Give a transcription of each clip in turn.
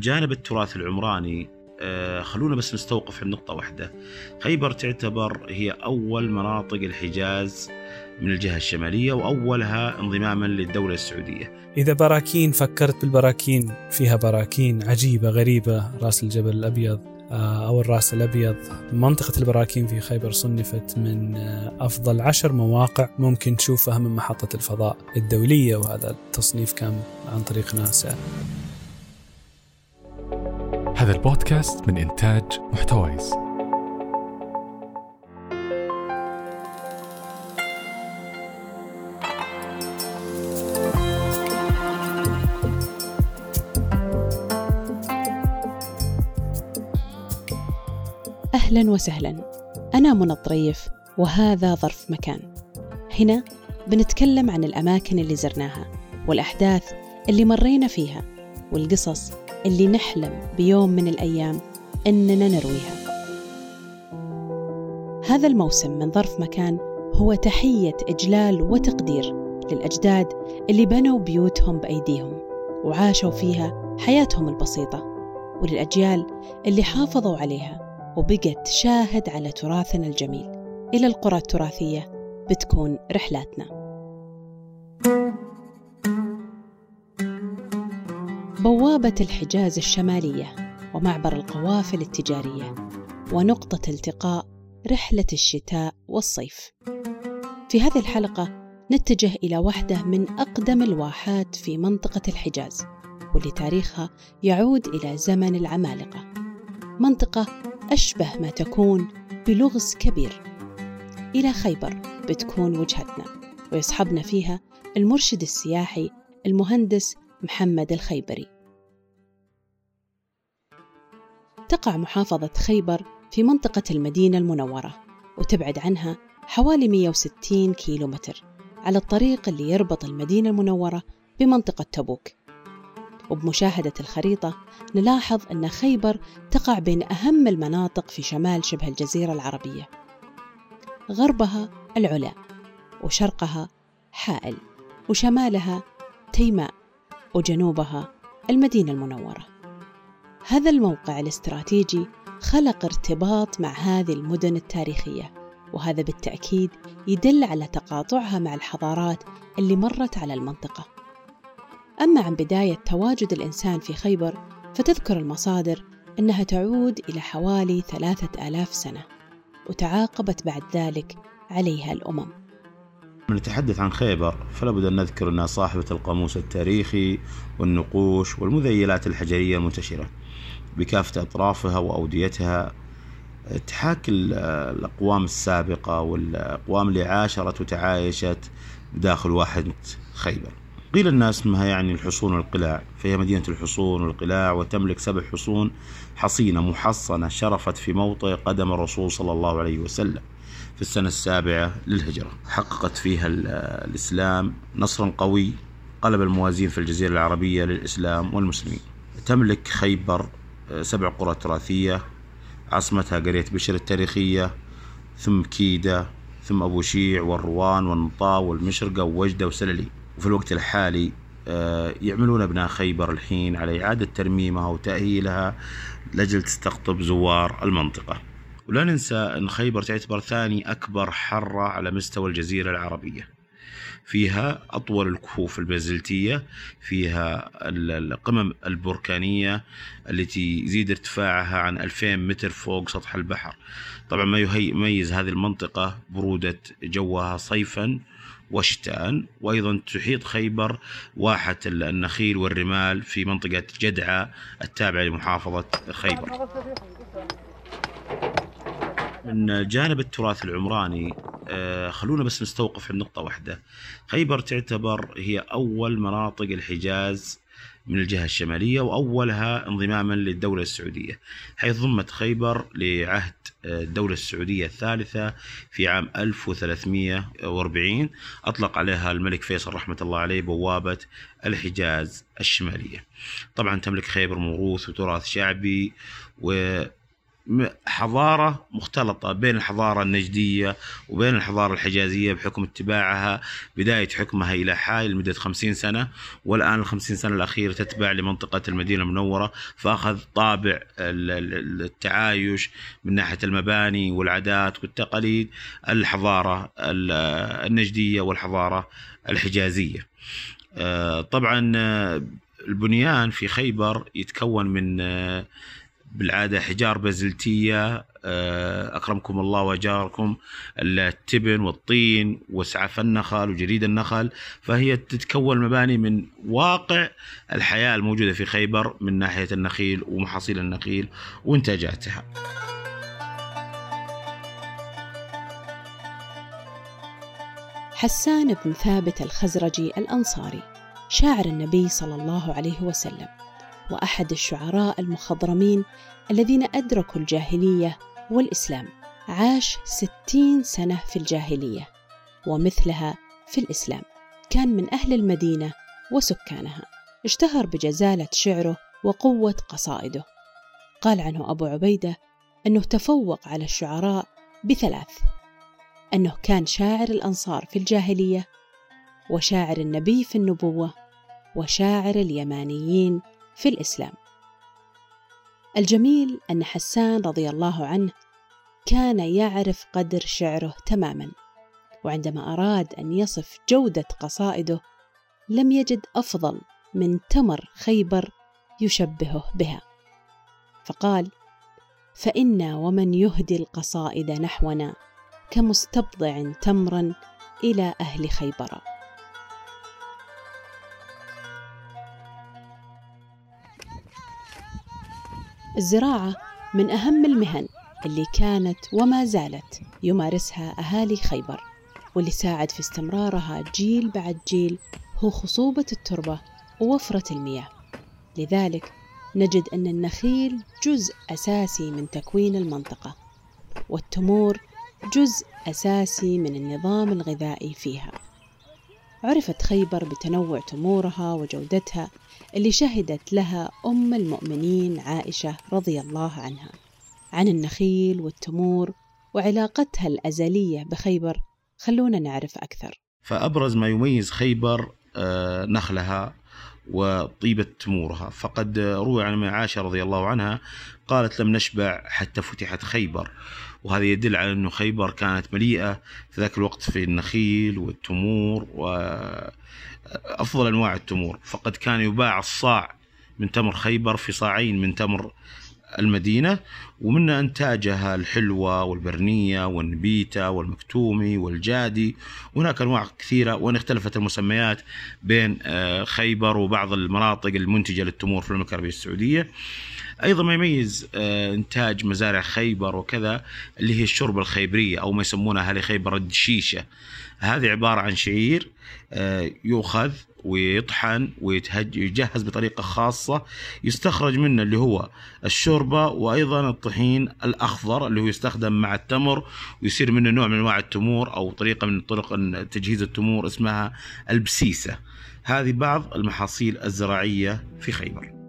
جانب التراث العمراني آه، خلونا بس نستوقف عند نقطة واحدة. خيبر تعتبر هي أول مناطق الحجاز من الجهة الشمالية وأولها انضماما للدولة السعودية. إذا براكين فكرت بالبراكين. فيها براكين عجيبة غريبة. راس الجبل الأبيض آه، أو الراس الأبيض. منطقة البراكين في خيبر صنفت من آه، أفضل عشر مواقع ممكن تشوفها من محطة الفضاء الدولية وهذا التصنيف كان عن طريق ناسا. هذا البودكاست من إنتاج محتويس. أهلا وسهلا. أنا منى الطريف وهذا ظرف مكان. هنا بنتكلم عن الأماكن اللي زرناها والأحداث اللي مرينا فيها والقصص اللي نحلم بيوم من الأيام إننا نرويها. هذا الموسم من ظرف مكان هو تحية إجلال وتقدير للأجداد اللي بنوا بيوتهم بأيديهم وعاشوا فيها حياتهم البسيطة وللأجيال اللي حافظوا عليها وبقت شاهد على تراثنا الجميل. إلى القرى التراثية بتكون رحلاتنا. بوابة الحجاز الشمالية ومعبر القوافل التجارية ونقطة التقاء رحلة الشتاء والصيف. في هذه الحلقة نتجه إلى واحدة من أقدم الواحات في منطقة الحجاز واللي تاريخها يعود إلى زمن العمالقة. منطقة أشبه ما تكون بلغز كبير. إلى خيبر بتكون وجهتنا ويصحبنا فيها المرشد السياحي المهندس محمد الخيبري. تقع محافظة خيبر في منطقة المدينة المنورة وتبعد عنها حوالي 160 كيلومتر على الطريق اللي يربط المدينة المنورة بمنطقة تبوك. وبمشاهدة الخريطة نلاحظ أن خيبر تقع بين أهم المناطق في شمال شبه الجزيرة العربية. غربها العلا وشرقها حائل وشمالها تيماء وجنوبها المدينة المنورة. هذا الموقع الاستراتيجي خلق ارتباط مع هذه المدن التاريخية وهذا بالتأكيد يدل على تقاطعها مع الحضارات اللي مرت على المنطقة. أما عن بداية تواجد الإنسان في خيبر فتذكر المصادر أنها تعود إلى حوالي ثلاثة آلاف سنة وتعاقبت بعد ذلك عليها الأمم. من نتحدث عن خيبر فلا بد أن نذكر أنها صاحبة القاموس التاريخي والنقوش والمذيلات الحجرية المنتشرة. بكافة أطرافها وأوديتها تحاكي الأقوام السابقة والأقوام اللي عاشرت وتعايشت بداخل واحد خيبر. قيل الناس اسمها يعني الحصون والقلاع فهي مدينة الحصون والقلاع وتملك سبع حصون حصينة محصنة شرفت في موطئ قدم الرسول صلى الله عليه وسلم في السنة السابعة للهجرة. حققت فيها الإسلام نصرا قوي قلب الموازين في الجزيرة العربية للإسلام والمسلمين. تملك خيبر سبع قرى تراثية عاصمتها قرية بشر التاريخية ثم كيدة ثم أبو شيع والروان والنطاو والمشرقة ووجدة وسللي. وفي الوقت الحالي آه، يعملون أبناء خيبر الحين على إعادة ترميمها وتأهيلها لأجل تستقطب زوار المنطقة. ولا ننسى أن خيبر تعتبر ثاني أكبر حرة على مستوى الجزيرة العربية. فيها أطول الكهوف البازلتية فيها القمم البركانية التي يزيد ارتفاعها عن 2000 متر فوق سطح البحر. طبعا ما يميز هذه المنطقة برودة جوها صيفا وشتاء وأيضا تحيط خيبر واحة النخيل والرمال في منطقة جدعة التابعة لمحافظة خيبر. من جانب التراث العمراني آه، خلونا بس نستوقف عند نقطة واحدة. خيبر تعتبر هي أول مناطق الحجاز من الجهة الشمالية وأولها انضماما للدولة السعودية حيث ضمت خيبر لعهد آه، الدولة السعودية الثالثة في عام 1340 أطلق عليها الملك فيصل رحمة الله عليه بوابة الحجاز الشمالية. طبعا تملك خيبر موروث وتراث شعبي و حضارة مختلطة بين الحضارة النجدية وبين الحضارة الحجازية بحكم اتباعها بداية حكمها إلى حال لمدة خمسين سنة والآن الخمسين سنة الأخيرة تتبع لمنطقة المدينة المنورة فأخذ طابع ال- ال- التعايش من ناحية المباني والعادات والتقاليد الحضارة ال- النجدية والحضارة الحجازية. آه، طبعا آه، البنيان في خيبر يتكون من آه، بالعادة حجار بازلتية آه، أكرمكم الله وأجاركم التبن والطين وسعف النخل وجريد النخل فهي تتكون مباني من واقع الحياة الموجودة في خيبر من ناحية النخيل ومحاصيل النخيل وإنتاجاتها. حسان بن ثابت الخزرجي الأنصاري شاعر النبي صلى الله عليه وسلم وأحد الشعراء المخضرمين الذين أدركوا الجاهلية والإسلام. عاش ستين سنة في الجاهلية ومثلها في الإسلام. كان من أهل المدينة وسكانها. اشتهر بجزالة شعره وقوة قصائده. قال عنه أبو عبيدة أنه تفوق على الشعراء بثلاث أنه كان شاعر الأنصار في الجاهلية وشاعر النبي في النبوة وشاعر اليمانيين في الإسلام. الجميل أن حسان رضي الله عنه كان يعرف قدر شعره تماما وعندما أراد أن يصف جودة قصائده لم يجد أفضل من تمر خيبر يشبهه بها. فقال فإنا ومن يهدي القصائد نحونا كمستبضع تمرا إلى أهل خيبر. الزراعة من أهم المهن اللي كانت وما زالت يمارسها أهالي خيبر واللي ساعد في استمرارها جيل بعد جيل هو خصوبة التربة ووفرة المياه. لذلك نجد أن النخيل جزء أساسي من تكوين المنطقة والتمور جزء أساسي من النظام الغذائي فيها. عرفت خيبر بتنوع تمورها وجودتها اللي شهدت لها أم المؤمنين عائشة رضي الله عنها عن النخيل والتمور وعلاقتها الأزلية بخيبر. خلونا نعرف أكثر. فأبرز ما يميز خيبر آه، نخلها وطيبة تمورها. فقد روي عن عائشة رضي الله عنها قالت لم نشبع حتى فتحت خيبر. وهذا يدل على أنه خيبر كانت مليئة في ذاك الوقت في النخيل والتمور وأفضل أنواع التمور. فقد كان يباع الصاع من تمر خيبر في صاعين من تمر المدينة ومن أنتاجها الحلوة والبرنية والنبيتة والمكتومي والجادي. وهناك أنواع كثيرة وإن اختلفت المسميات بين آه، خيبر وبعض المناطق المنتجة للتمور في المملكة العربية السعودية. أيضا ما يميز آه، إنتاج مزارع خيبر وكذا اللي هي الشوربة الخيبرية أو ما يسمونها أهل خيبر الدشيشة. هذه عبارة عن شعير يؤخذ ويطحن ويجهز بطريقة خاصة يستخرج منه اللي هو الشوربة وأيضا الطحين الأخضر اللي هو يستخدم مع التمر ويصير منه نوع من أنواع التمور أو طريقة من طرق تجهيز التمور اسمها البسيسة. هذه بعض المحاصيل الزراعية في خيبر.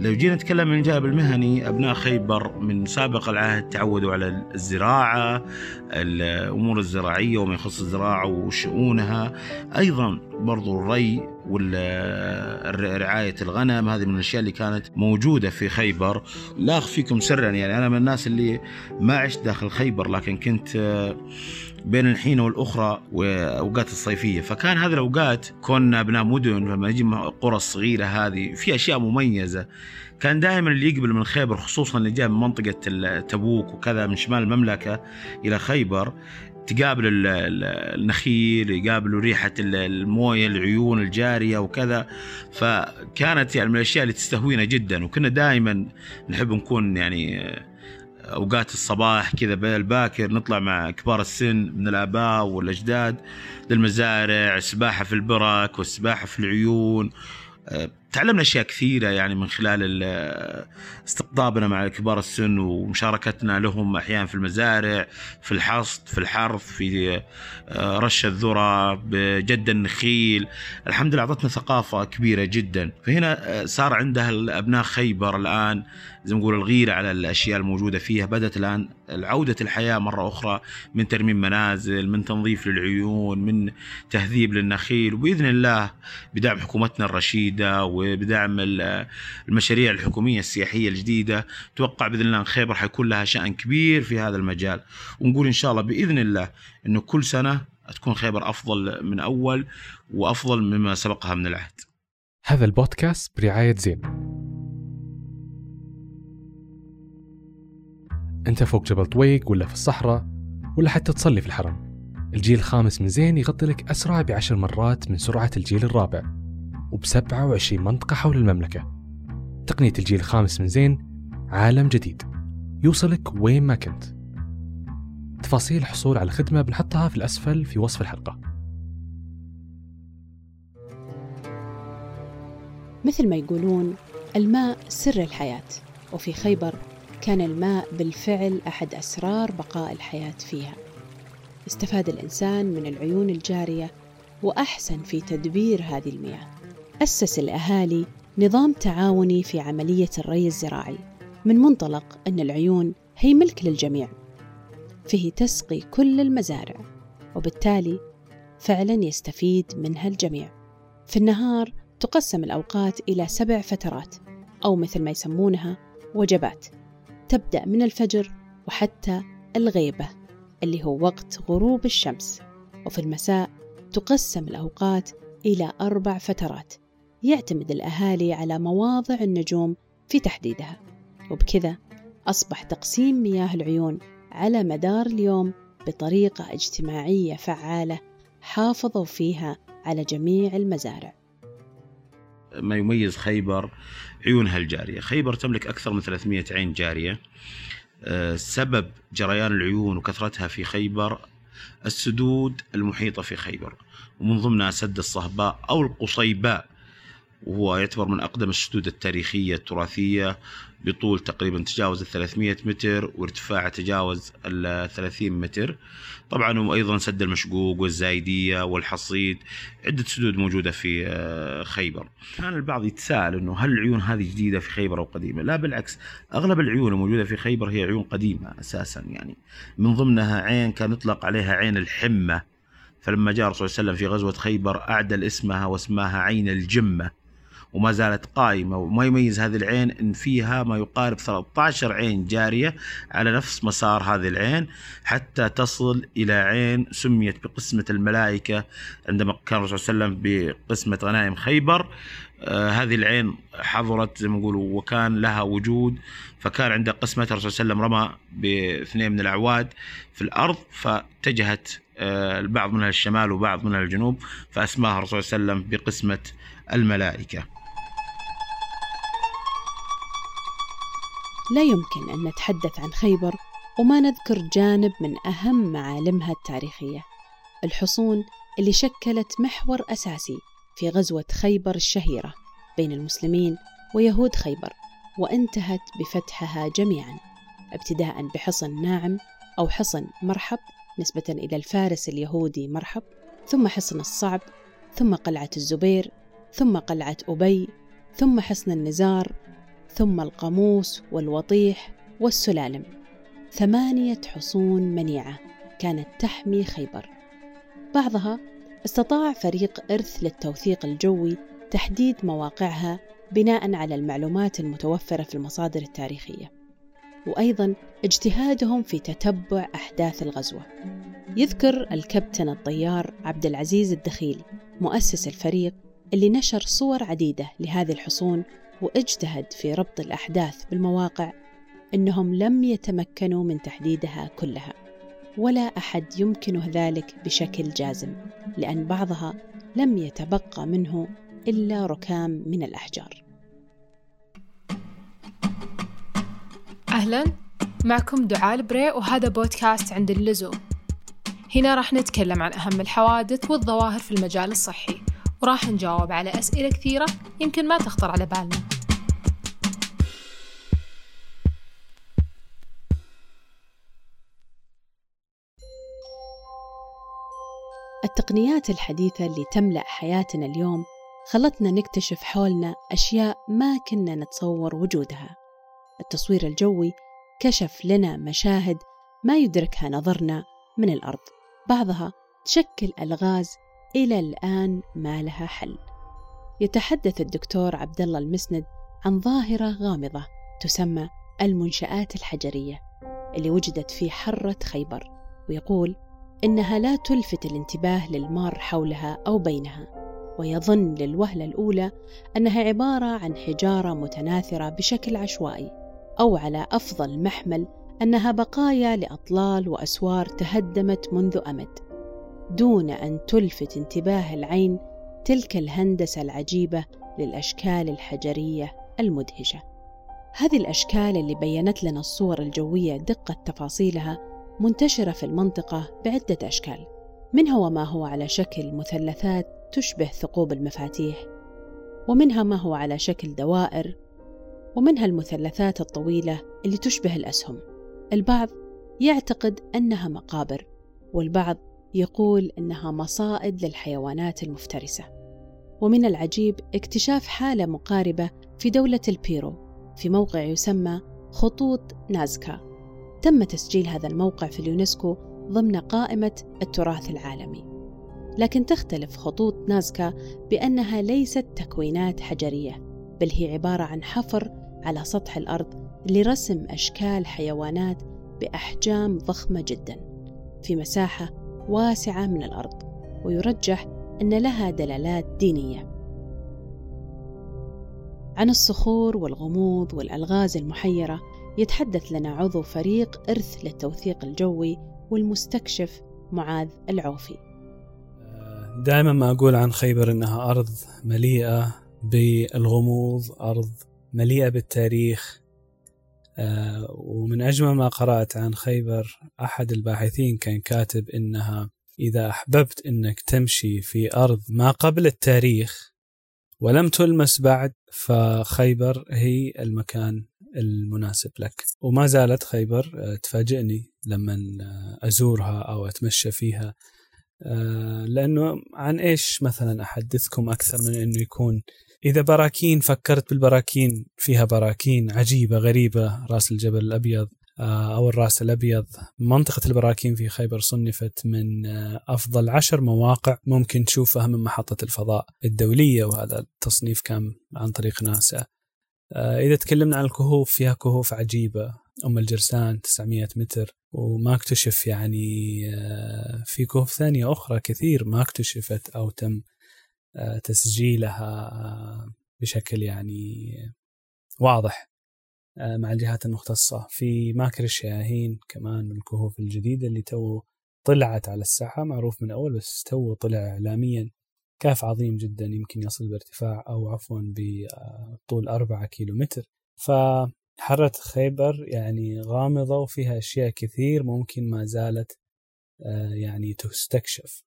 لو جينا نتكلم من الجانب المهني أبناء خيبر من سابق العهد تعودوا على الزراعة الأمور الزراعية وما يخص الزراعة وشؤونها. أيضا برضو الري ورعايه الغنم هذه من الأشياء اللي كانت موجودة في خيبر. لا أخفيكم سرا يعني أنا من الناس اللي ما عشت داخل خيبر لكن كنت بين الحين والأخرى وأوقات الصيفية. فكان هذه الأوقات كنا أبناء مدن لما نجي القرى الصغيره هذه في أشياء مميزة. كان دائما اللي يقبل من خيبر خصوصا اللي جاء من منطقة ال- تبوك وكذا من شمال المملكة إلى خيبر تقابل ال- ال- النخيل يقابلوا ريحة ال- الموية العيون الجارية وكذا. فكانت يعني من الأشياء اللي تستهوينا جدا وكنا دائما نحب نكون يعني أوقات الصباح كذا الباكر نطلع مع كبار السن من الآباء والأجداد للمزارع السباحه في البرك والسباحة في العيون. آه، تعلمنا أشياء كثيرة يعني من خلال استقطابنا مع كبار السن ومشاركتنا لهم أحيانا في المزارع في الحصد في الحرث في آه، رش الذرة بجد النخيل. الحمد لله أعطتنا ثقافة كبيرة جدا. فهنا آه، صار عندها ابناء خيبر الآن زي ما نقول الغيرة على الأشياء الموجودة فيها. بدأت الآن عودة الحياة مرة أخرى من ترميم منازل من تنظيف للعيون من تهذيب للنخيل. وبإذن الله بدعم حكومتنا الرشيدة وبدعم المشاريع الحكومية السياحية الجديدة. توقع بإذن الله خيبر حيكون لها شأن كبير في هذا المجال. ونقول إن شاء الله بإذن الله أنه كل سنة تكون خيبر أفضل من أول وأفضل مما سبقها من العهد. هذا البودكاست برعاية زين. أنت فوق جبل طويق ولا في الصحراء ولا حتى تصلي في الحرم. الجيل الخامس من زين يغطي لك أسرع بعشر مرات من سرعة الجيل الرابع. وب 27 منطقة حول المملكة. تقنية الجيل الخامس من زين عالم جديد. يوصلك وين ما كنت. تفاصيل الحصول على الخدمة بنحطها في الأسفل في وصف الحلقة. مثل ما يقولون الماء سر الحياة وفي خيبر كان الماء بالفعل أحد أسرار بقاء الحياة فيها. استفاد الإنسان من العيون الجارية وأحسن في تدبير هذه المياه. أسس الأهالي نظام تعاوني في عملية الري الزراعي من منطلق أن العيون هي ملك للجميع. فيه تسقي كل المزارع وبالتالي فعلا يستفيد منها الجميع. في النهار تقسم الأوقات إلى سبع فترات أو مثل ما يسمونها وجبات. تبدأ من الفجر وحتى الغيبة اللي هو وقت غروب الشمس. وفي المساء تقسم الأوقات إلى أربع فترات يعتمد الأهالي على مواضع النجوم في تحديدها. وبكذا أصبح تقسيم مياه العيون على مدار اليوم بطريقة اجتماعية فعالة حافظوا فيها على جميع المزارع. ما يميز خيبر عيونها الجارية؟ خيبر تملك أكثر من 300 عين جارية. آه، سبب جريان العيون وكثرتها في خيبر السدود المحيطة في خيبر. ومن ضمنها سد الصهباء أو القصيباء. وهو يعتبر من أقدم السدود التاريخية التراثية بطول تقريبا تجاوز ال 300 متر وارتفاع تجاوز ال 30 متر. طبعا وأيضا سد المشقوق والزايدية والحصيد عدة سدود موجودة في آه، خيبر. كان البعض يتساءل إنه هل العيون هذه جديدة في خيبر أو قديمة؟ لا بالعكس أغلب العيون الموجودة في خيبر هي عيون قديمة أساسا يعني. من ضمنها عين كان يطلق عليها عين الحمه فلما جاء الرسول صلى الله عليه وسلم في غزوة خيبر أعدل اسمها واسماها عين الجمة. وما زالت قائمة. وما يميز هذه العين أن فيها ما يقارب 13 عين جارية على نفس مسار هذه العين حتى تصل إلى عين سميت بقسمة الملائكة. عندما كان الرسول صلى الله عليه وسلم بقسمة غنائم خيبر آه هذه العين حضرت زي ما نقول وكان لها وجود فكان عند قسمة الرسول صلى الله عليه وسلم رمى باثنين من الأعواد في الأرض فاتجهت آه البعض منها للشمال وبعض منها للجنوب فأسماها الرسول صلى الله عليه وسلم بقسمة الملائكة. لا يمكن أن نتحدث عن خيبر وما نذكر جانب من أهم معالمها التاريخية الحصون اللي شكلت محور أساسي في غزوة خيبر الشهيرة بين المسلمين ويهود خيبر وانتهت بفتحها جميعا ابتداء بحصن ناعم أو حصن مرحب نسبة إلى الفارس اليهودي مرحب ثم حصن الصعب ثم قلعة الزبير ثم قلعة أبي ثم حصن النزار ثم القاموس والوطيح والسلالم. ثمانية حصون منيعة كانت تحمي خيبر. بعضها استطاع فريق إرث للتوثيق الجوي تحديد مواقعها بناء على المعلومات المتوفرة في المصادر التاريخية. وأيضا اجتهادهم في تتبع أحداث الغزوة. يذكر الكابتن الطيار عبد العزيز الدخيلي مؤسس الفريق اللي نشر صور عديدة لهذه الحصون واجتهد في ربط الأحداث بالمواقع أنهم لم يتمكنوا من تحديدها كلها ولا أحد يمكنه ذلك بشكل جازم لأن بعضها لم يتبقى منه إلا ركام من الأحجار. أهلا معكم دعاء البري وهذا بودكاست عند اللزوم. هنا راح نتكلم عن أهم الحوادث والظواهر في المجال الصحي وراح نجاوب على أسئلة كثيرة يمكن ما تخطر على بالنا. التقنيات الحديثة اللي تملأ حياتنا اليوم خلتنا نكتشف حولنا أشياء ما كنا نتصور وجودها. التصوير الجوي كشف لنا مشاهد ما يدركها نظرنا من الأرض. بعضها تشكل ألغاز إلى الآن ما لها حل. يتحدث الدكتور عبد الله المسند عن ظاهرة غامضة تسمى المنشآت الحجرية اللي وجدت في حرة خيبر ويقول إنها لا تلفت الانتباه للمار حولها أو بينها ويظن للوهلة الأولى أنها عبارة عن حجارة متناثرة بشكل عشوائي أو على أفضل محمل أنها بقايا لأطلال وأسوار تهدمت منذ أمد. دون أن تلفت انتباه العين تلك الهندسة العجيبة للأشكال الحجرية المدهشة. هذه الأشكال اللي بينت لنا الصور الجوية دقة تفاصيلها منتشرة في المنطقة بعدة أشكال منها وما هو على شكل مثلثات تشبه ثقوب المفاتيح ومنها ما هو على شكل دوائر ومنها المثلثات الطويلة اللي تشبه الأسهم. البعض يعتقد أنها مقابر والبعض يقول إنها مصائد للحيوانات المفترسة. ومن العجيب اكتشاف حالة مقاربة في دولة البيرو في موقع يسمى خطوط نازكا. تم تسجيل هذا الموقع في اليونسكو ضمن قائمة التراث العالمي. لكن تختلف خطوط نازكا بأنها ليست تكوينات حجرية بل هي عبارة عن حفر على سطح الأرض لرسم أشكال حيوانات بأحجام ضخمة جدا في مساحة واسعة من الأرض ويرجح أن لها دلالات دينية. عن الصخور والغموض والألغاز المحيرة يتحدث لنا عضو فريق إرث للتوثيق الجوي والمستكشف معاذ العوفي. دائما ما أقول عن خيبر أنها أرض مليئة بالغموض أرض مليئة بالتاريخ آه، ومن أجمل ما قرأت عن خيبر أحد الباحثين كان كاتب إنها إذا أحببت إنك تمشي في أرض ما قبل التاريخ ولم تلمس بعد فخيبر هي المكان المناسب لك. وما زالت خيبر آه، تفاجئني لما آه، أزورها أو أتمشى فيها. لأنه عن إيش مثلا أحدثكم أكثر من أنه يكون؟ إذا براكين فكرت بالبراكين فيها براكين عجيبة غريبة رأس الجبل الأبيض آه، أو الرأس الأبيض. منطقة البراكين في خيبر صنفت من آه، أفضل عشر مواقع ممكن تشوفها من محطة الفضاء الدولية وهذا التصنيف كان عن طريق ناسا. آه، إذا تكلمنا عن الكهوف فيها كهوف عجيبة. أم الجرسان 900 متر. وما اكتشف يعني في كهوف ثانية أخرى كثير ما اكتشفت أو تم تسجيلها بشكل يعني واضح آه، مع الجهات المختصة. في ماكر الشياهين كمان من الكهوف الجديدة اللي تو طلعت على الساحة معروف من أول بس تو طلع إعلاميا. كهف عظيم جدا يمكن يصل بارتفاع أو عفوا بطول أربعة كيلو متر فحرة خيبر يعني غامضة وفيها أشياء كثير ممكن ما زالت آه، يعني تستكشف.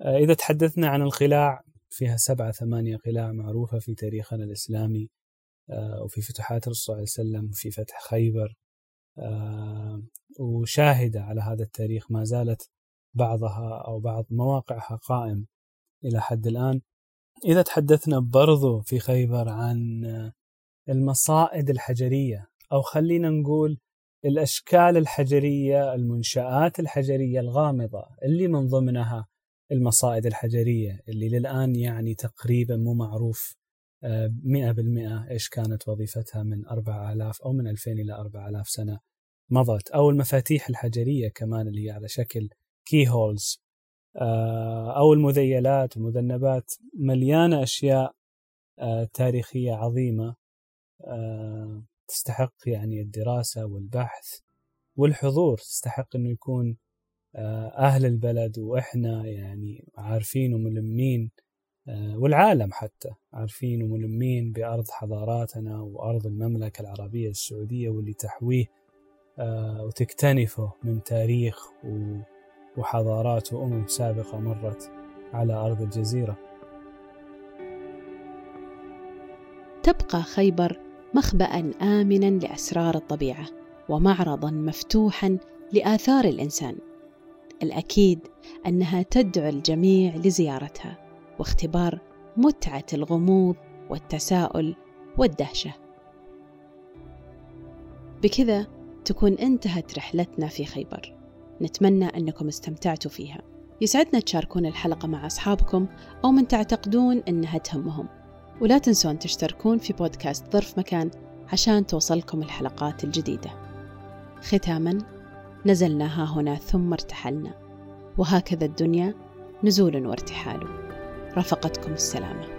آه، إذا تحدثنا عن القلاع فيها سبعة ثمانية قلاع معروفة في تاريخنا الإسلامي آه، وفي فتوحات الرسول صلى الله عليه وسلم وفي فتح خيبر. آه، وشاهدة على هذا التاريخ ما زالت بعضها أو بعض مواقعها قائم. إلى حد الآن. إذا تحدثنا برضو في خيبر عن المصائد الحجرية أو خلينا نقول الأشكال الحجرية المنشآت الحجرية الغامضة اللي من ضمنها المصائد الحجرية اللي للآن يعني تقريبا مو معروف آه، مئة بالمئة إيش كانت وظيفتها من أربع آلاف أو من ألفين إلى أربع آلاف سنة مضت أو المفاتيح الحجرية كمان اللي هي على شكل كي هولز آه، أو المذيلات والمذنبات مليانة أشياء آه، تاريخية عظيمة تستحق يعني الدراسة والبحث والحضور. تستحق أنه يكون آه، أهل البلد وإحنا يعني عارفين وملمين آه، والعالم حتى عارفين وملمين بأرض حضاراتنا وأرض المملكة العربية السعودية واللي تحويه آه، وتكتنفه من تاريخ وحضارات وأمم سابقة مرت على أرض الجزيرة. تبقى خيبر مخبأ آمنا لأسرار الطبيعة ومعرضا مفتوحا لآثار الإنسان. الأكيد أنها تدعو الجميع لزيارتها واختبار متعة الغموض والتساؤل والدهشة. بكذا تكون انتهت رحلتنا في خيبر. نتمنى أنكم استمتعتوا فيها. يسعدنا تشاركون الحلقة مع أصحابكم أو من تعتقدون أنها تهمهم. ولا تنسون تشتركون في بودكاست ظرف مكان عشان توصلكم الحلقات الجديدة. ختاما نزلنا ها هنا ثم ارتحلنا. وهكذا الدنيا نزول وارتحال. رافقتكم السلامة.